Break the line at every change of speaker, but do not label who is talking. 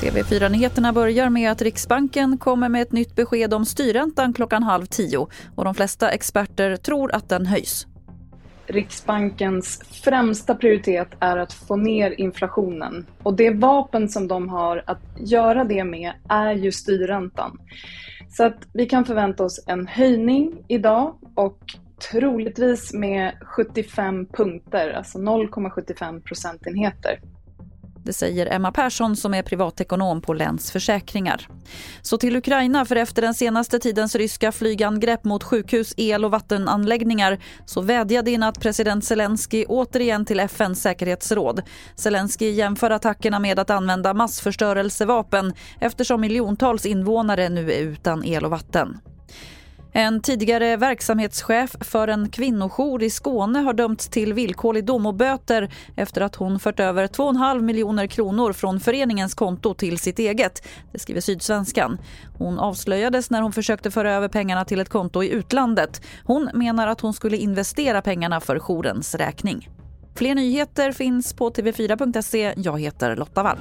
TV4-nyheterna börjar med att Riksbanken kommer med ett nytt besked om styrräntan klockan halv tio och de flesta experter tror att den höjs.
Riksbankens främsta prioritet är att få ner inflationen. Och det vapen som de har att göra det med är ju styrräntan. Så att vi kan förvänta oss en höjning idag och troligtvis med 75 punkter, alltså 0,75 procentenheter.
Det säger Emma Persson som är privatekonom på Länsförsäkringar. Så till Ukraina, för efter den senaste tidens ryska flygangrepp mot sjukhus, el och vattenanläggningar så vädjade i natt president Zelensky återigen till FNs säkerhetsråd. Zelensky jämför attackerna med att använda massförstörelsevapen eftersom miljontals invånare nu är utan el och vatten. En tidigare verksamhetschef för en kvinnojour i Skåne har dömts till villkorlig dom och böter efter att hon fört över 2,5 miljoner kronor från föreningens konto till sitt eget. Det skriver Sydsvenskan. Hon avslöjades när hon försökte föra över pengarna till ett konto i utlandet. Hon menar att hon skulle investera pengarna för jourens räkning. Fler nyheter finns på tv4.se. Jag heter Lotta Wall.